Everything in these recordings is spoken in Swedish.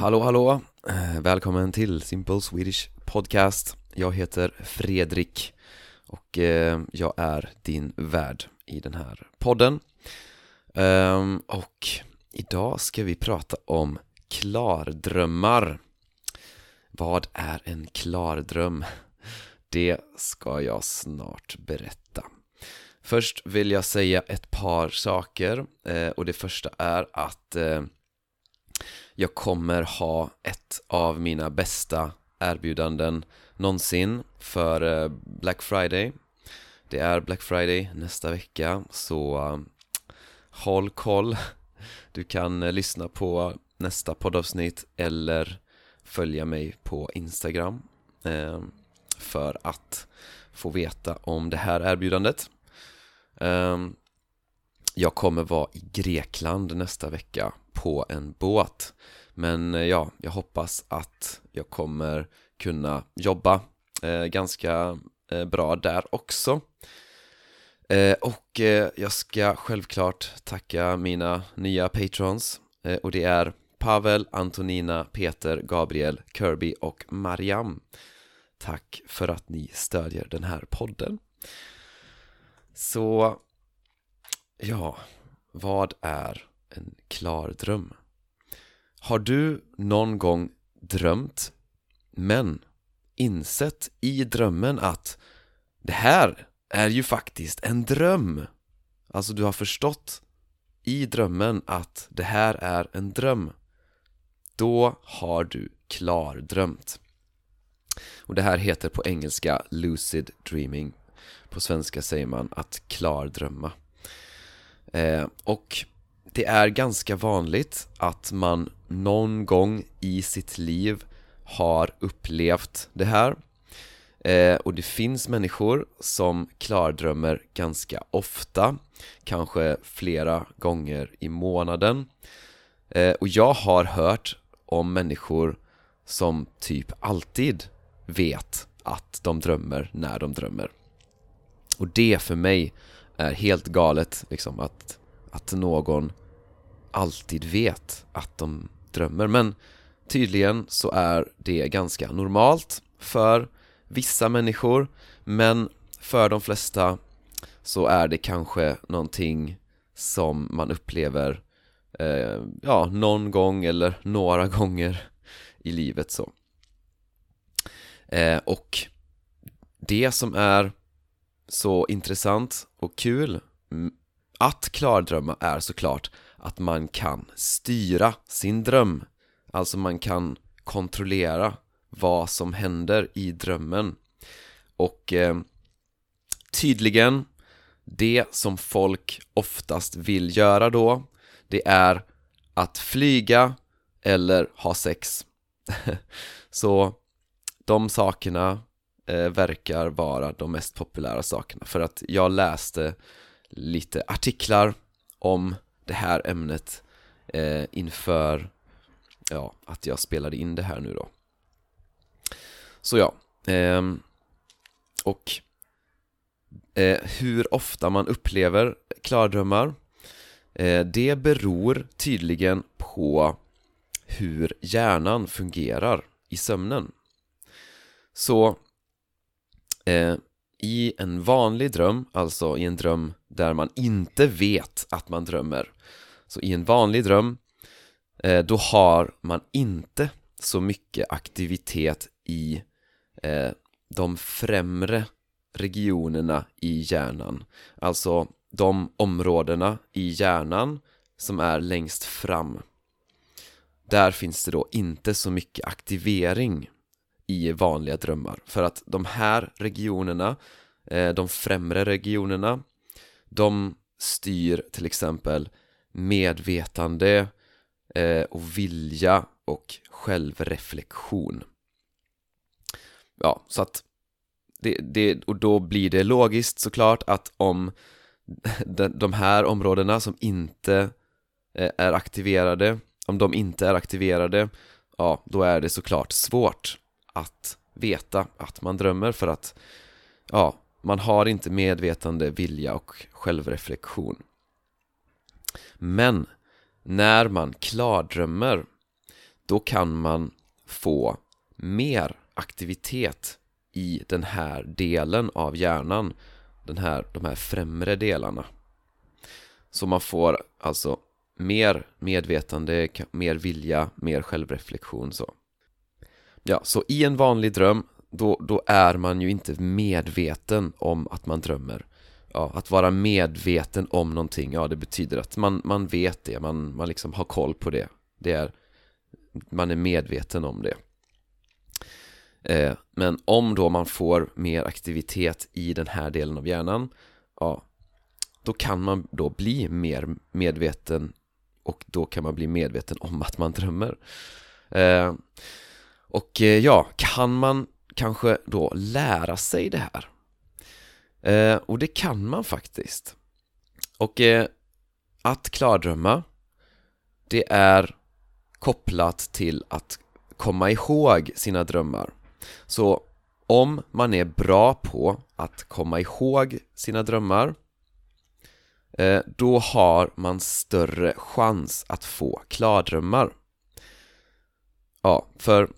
Hallå hallå! Eh, välkommen till Simple Swedish Podcast. Jag heter Fredrik och eh, jag är din värd i den här podden. Ehm, och idag ska vi prata om klardrömmar. Vad är en klardröm? Det ska jag snart berätta. Först vill jag säga ett par saker. Eh, och det första är att jag kommer ha ett av mina bästa erbjudanden någonsin för eh, Black Friday. Det är Black Friday nästa vecka så eh, håll koll. Du kan eh, lyssna på nästa poddavsnitt eller följa mig på Instagram för att få veta om det här erbjudandet. Ehm, jag kommer vara i Grekland nästa vecka på en båt. Men eh, ja, jag hoppas att jag kommer kunna jobba eh, ganska eh, bra där också. Eh, Och eh, jag ska självklart tacka mina nya patrons. Eh, Och det är Pavel, Antonina, Peter, Gabriel, Kirby och Mariam. Tack för att ni stödjer den här podden. Så, ja, vad är en klar dröm? Har du någon gång drömt men insett i drömmen att det här är ju faktiskt en dröm? Alltså du har förstått i drömmen att det här är en dröm Då har du klardrömt Och det här heter på engelska lucid dreaming På svenska säger man att klardrömma eh, Och det är ganska vanligt att man någon gång i sitt liv har upplevt det här. Eh, Och det finns människor som klardrömmer ganska ofta Kanske flera gånger i månaden. Eh, Och jag har hört om människor som typ alltid vet att de drömmer när de drömmer. Och det för mig är helt galet liksom att, att någon alltid vet att de drömmer. Men tydligen så är det ganska normalt för vissa människor men för de flesta så är det kanske någonting som man upplever eh, ja, någon gång eller några gånger i livet så. Eh, och det som är så intressant och kul. Att klardrömma är såklart att man kan styra sin dröm. Alltså man kan kontrollera vad som händer i drömmen. Och eh, tydligen, det som folk oftast vill göra då Det är att flyga eller ha sex. Så de sakerna Eh, verkar vara de mest populära sakerna. För att jag läste lite artiklar om det här ämnet eh, inför ja, att jag spelade in det här nu då. Så ja, eh, och eh, hur ofta man upplever klardrömmar eh, Det beror tydligen på hur hjärnan fungerar i sömnen. Så eh, i en vanlig dröm, alltså i en dröm där man inte vet att man drömmer. Så i en vanlig dröm, eh, då har man inte så mycket aktivitet i eh, de främre regionerna i hjärnan. Alltså de områdena i hjärnan som är längst fram. Där finns det då inte så mycket aktivering i vanliga drömmar. För att de här regionerna, eh, de främre regionerna de styr till exempel medvetande eh, och vilja och självreflektion. Ja, så att det, det, och då blir det logiskt såklart att om de här områdena som inte eh, är aktiverade om de inte är aktiverade ja, då är det såklart svårt att veta att man drömmer för att ja, man har inte medvetande, vilja och självreflektion. Men när man klardrömmer då kan man få mer aktivitet i den här delen av hjärnan den här, de här främre delarna. Så man får alltså mer medvetande, mer vilja, mer självreflektion så. Ja, så i en vanlig dröm då, då är man ju inte medveten om att man drömmer. Ja, att vara medveten om någonting, ja det betyder att man, man vet det, man, man liksom har koll på det. Det är, man är medveten om det. Eh, men om då man får mer aktivitet i den här delen av hjärnan ja, då kan man då bli mer medveten och då kan man bli medveten om att man drömmer. Eh, och eh, ja, kan man kanske då lära sig det här? Eh, och det kan man faktiskt. Och eh, att klardrömma det är kopplat till att komma ihåg sina drömmar. Så om man är bra på att komma ihåg sina drömmar eh, då har man större chans att få klardrömmar. Ja, för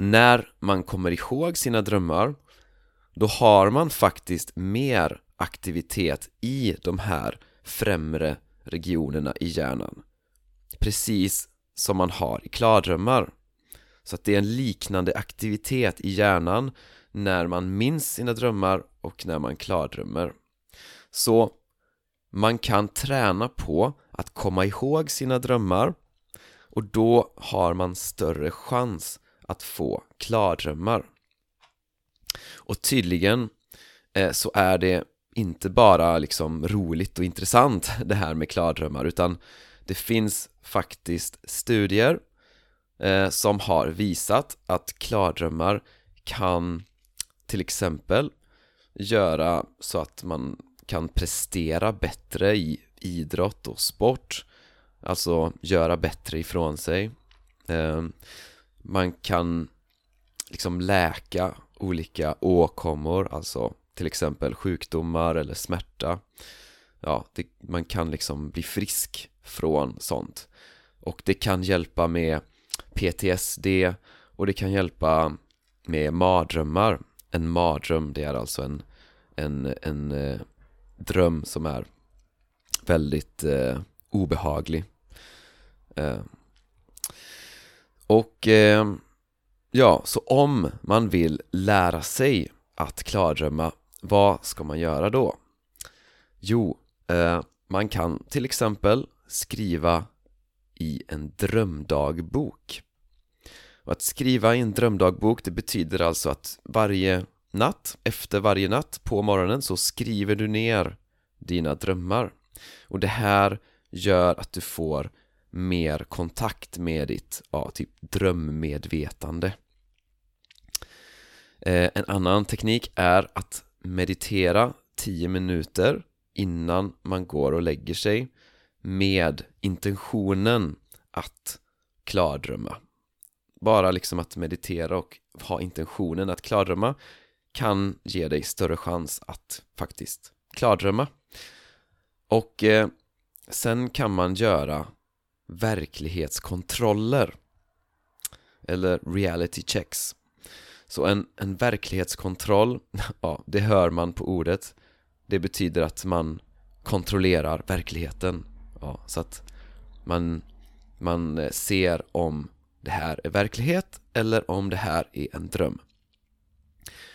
när man kommer ihåg sina drömmar då har man faktiskt mer aktivitet i de här främre regionerna i hjärnan. Precis som man har i klardrömmar så att det är en liknande aktivitet i hjärnan när man minns sina drömmar och när man klardrömmer så man kan träna på att komma ihåg sina drömmar och då har man större chans att få klardrömmar. Och tydligen eh, så är det inte bara liksom roligt och intressant det här med klardrömmar utan det finns faktiskt studier eh, som har visat att klardrömmar kan till exempel göra så att man kan prestera bättre i idrott och sport Alltså göra bättre ifrån sig. Eh, man kan liksom läka olika åkommor, alltså till exempel sjukdomar eller smärta. Ja, det, man kan liksom bli frisk från sånt. Och det kan hjälpa med PTSD och det kan hjälpa med mardrömmar. En mardröm, det är alltså en, en, en eh, dröm som är väldigt eh, obehaglig. Eh, och eh, ja, så om man vill lära sig att klardrömma, vad ska man göra då? Jo, eh, man kan till exempel skriva i en drömdagbok och att skriva i en drömdagbok det betyder alltså att varje natt, efter varje natt på morgonen så skriver du ner dina drömmar och det här gör att du får mer kontakt med ditt, ja, typ drömmedvetande. Eh, En annan teknik är att meditera 10 minuter innan man går och lägger sig med intentionen att klardrömma. Bara liksom att meditera och ha intentionen att klardrömma kan ge dig större chans att faktiskt klardrömma. Och eh, sen kan man göra verklighetskontroller eller reality checks så en, en verklighetskontroll, ja det hör man på ordet det betyder att man kontrollerar verkligheten ja, så att man, man eh, ser om det här är verklighet eller om det här är en dröm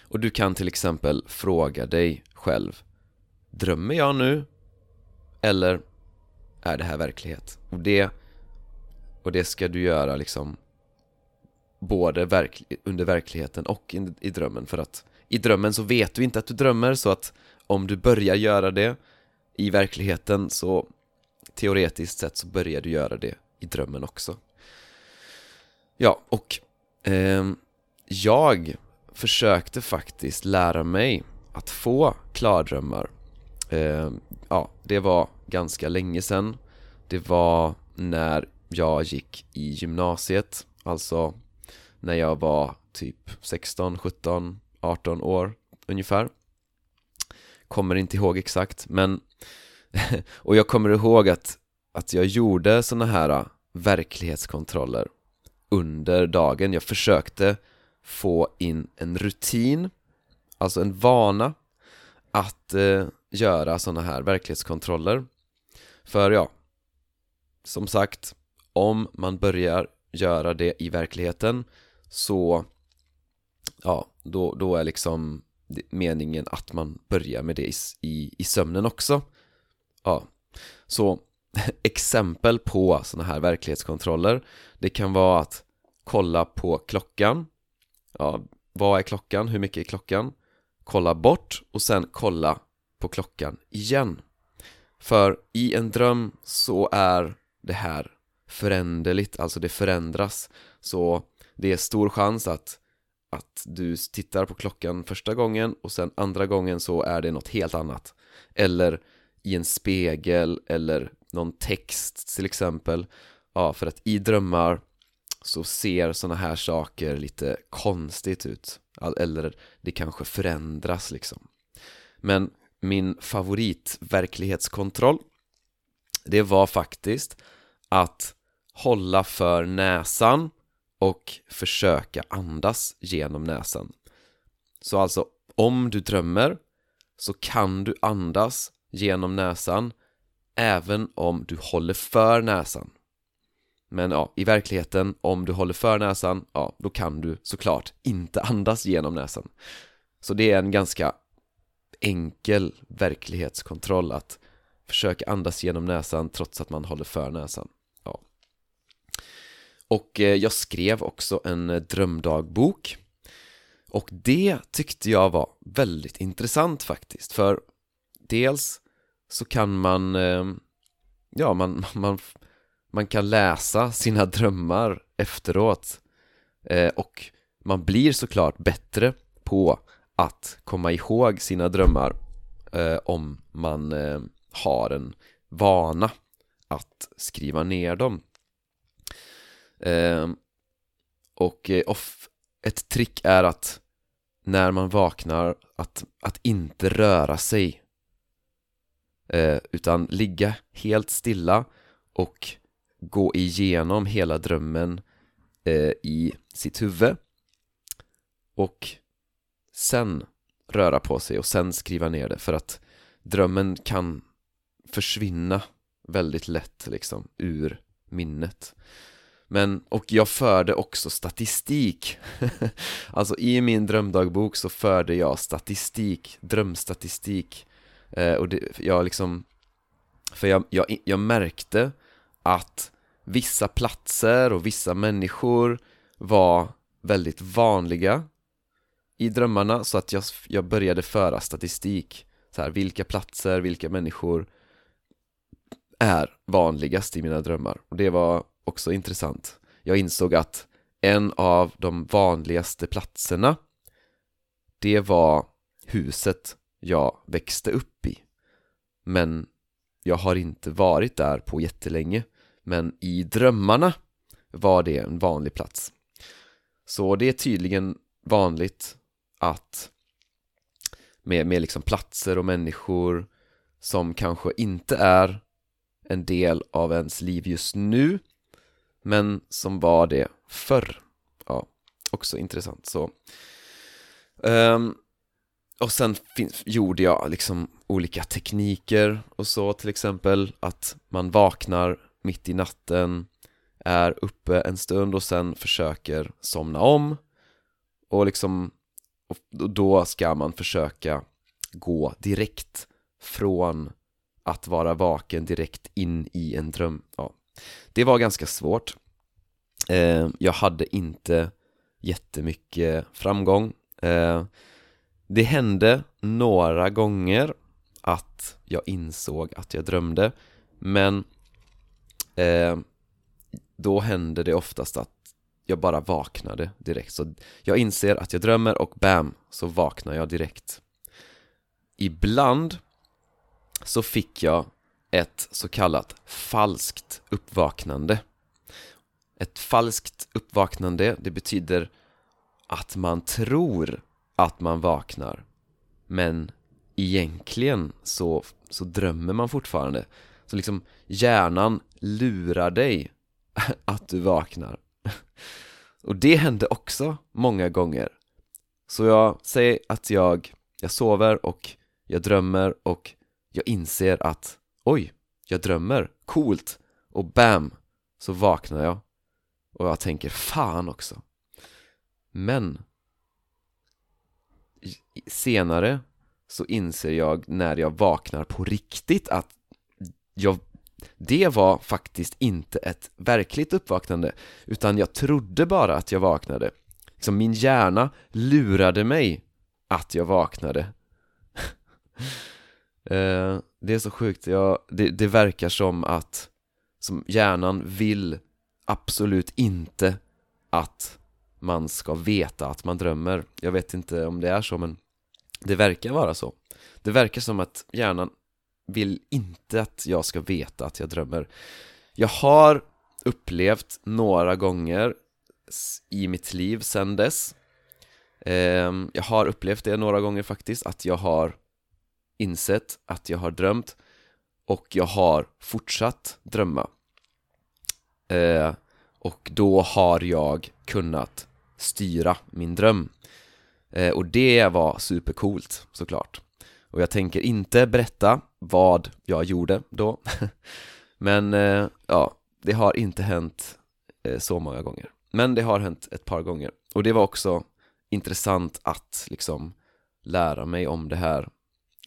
och du kan till exempel fråga dig själv Drömmer jag nu? Eller är det här verklighet? Och det, och det ska du göra liksom både verk, under verkligheten och i, i drömmen. För att i drömmen så vet du inte att du drömmer så att om du börjar göra det i verkligheten så teoretiskt sett så börjar du göra det i drömmen också. Ja, och eh, jag försökte faktiskt lära mig att få klardrömmar eh, Ja, det var ganska länge sedan. Det var när jag gick i gymnasiet Alltså när jag var typ 16, 17, 18 år ungefär Kommer inte ihåg exakt men Och jag kommer ihåg att, att jag gjorde såna här äh, verklighetskontroller under dagen. Jag försökte få in en rutin, alltså en vana att eh, göra såna här verklighetskontroller. För ja, som sagt, om man börjar göra det i verkligheten så ja, då, då är liksom meningen att man börjar med det i, i, i sömnen också. Ja, så exempel på sådana här verklighetskontroller det kan vara att kolla på klockan. Ja, vad är klockan, hur mycket är klockan? Kolla bort och sen kolla på klockan igen. För i en dröm så är det här föränderligt, alltså det förändras. Så det är stor chans att att du tittar på klockan första gången och sen andra gången så är det något helt annat. Eller i en spegel eller någon text till exempel. Ja, för att i drömmar så ser sådana här saker lite konstigt ut. Eller det kanske förändras liksom. Men min favoritverklighetskontroll, det var faktiskt att hålla för näsan och försöka andas genom näsan. Så alltså om du drömmer så kan du andas genom näsan även om du håller för näsan. Men ja, i verkligheten, om du håller för näsan, ja, då kan du såklart inte andas genom näsan. Så det är en ganska enkel verklighetskontroll att försöka andas genom näsan trots att man håller för näsan. Och eh, jag skrev också en eh, drömdagbok. Och det tyckte jag var väldigt intressant faktiskt för Dels så kan man eh, Ja, man, man, man kan läsa sina drömmar efteråt och man blir såklart bättre på att komma ihåg sina drömmar om man har en vana att skriva ner dem. Ehm, och eh, off, ett trick är att när man vaknar att, att inte röra sig. Eh, utan ligga helt stilla och gå igenom hela drömmen eh, i sitt huvud. Och sen röra på sig och sen skriva ner det för att drömmen kan försvinna väldigt lätt liksom ur minnet men, och jag förde också statistik. Alltså i min drömdagbok så förde jag statistik, drömstatistik. Eh, Och det, jag liksom För jag, jag, jag märkte att vissa platser och vissa människor var väldigt vanliga i drömmarna så att jag, jag började föra statistik. Så här, vilka platser, vilka människor är vanligast i mina drömmar? Och det var också intressant. Jag insåg att en av de vanligaste platserna det var huset jag växte upp i. Men jag har inte varit där på jättelänge men i drömmarna var det en vanlig plats. Så det är tydligen vanligt att med, med liksom platser och människor som kanske inte är en del av ens liv just nu men som var det förr. Ja, också intressant. Så um, och sen gjorde jag liksom olika tekniker och så till exempel att man vaknar mitt i natten är uppe en stund och sen försöker somna om. Och liksom och då ska man försöka gå direkt från att vara vaken direkt in i en dröm. Ja. Det var ganska svårt. Eh, jag hade inte jättemycket framgång. Eh, det hände några gånger att jag insåg att jag drömde men eh, då hände det oftast att jag bara vaknade direkt. Så jag inser att jag drömmer och bam så vaknar jag direkt. Ibland så fick jag ett så kallat falskt uppvaknande. Ett falskt uppvaknande, det betyder att man tror att man vaknar men egentligen så, så drömmer man fortfarande. Så liksom hjärnan lurar dig att du vaknar. Och det hände också många gånger. Så jag säger att jag, jag sover och jag drömmer och jag inser att oj, jag drömmer, coolt. Och bam, så vaknar jag. Och jag tänker fan också. Men senare så inser jag när jag vaknar på riktigt att jag, det var faktiskt inte ett verkligt uppvaknande utan jag trodde bara att jag vaknade. Liksom min hjärna lurade mig att jag vaknade. eh, Det är så sjukt, jag, det, det verkar som att som hjärnan vill absolut inte att man ska veta att man drömmer. Jag vet inte om det är så men det verkar vara så. Det verkar som att hjärnan vill inte att jag ska veta att jag drömmer. Jag har upplevt några gånger i mitt liv sen dess. Ehm, jag har upplevt det några gånger faktiskt, att jag har insett att jag har drömt och jag har fortsatt drömma. Eh, och då har jag kunnat styra min dröm. Eh, och det var supercoolt såklart. Och jag tänker inte berätta vad jag gjorde då men eh, ja, det har inte hänt eh, så många gånger. Men det har hänt ett par gånger. Och det var också intressant att liksom lära mig om det här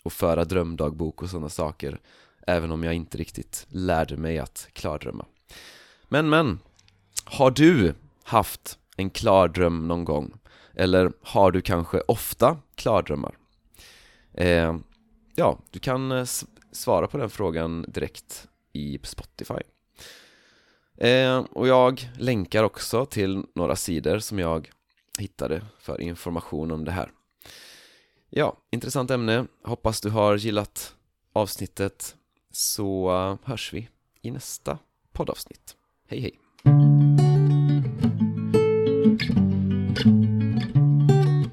och föra drömdagbok och sådana saker även om jag inte riktigt lärde mig att klardrömma men men, har du haft en klardröm någon gång? Eller har du kanske ofta klardrömmar? Eh, ja, du kan eh, svara på den frågan direkt i Spotify eh, Och jag länkar också till några sidor som jag hittade för information om det här Ja, intressant ämne, hoppas du har gillat avsnittet så hörs vi i nästa poddavsnitt Hej hej!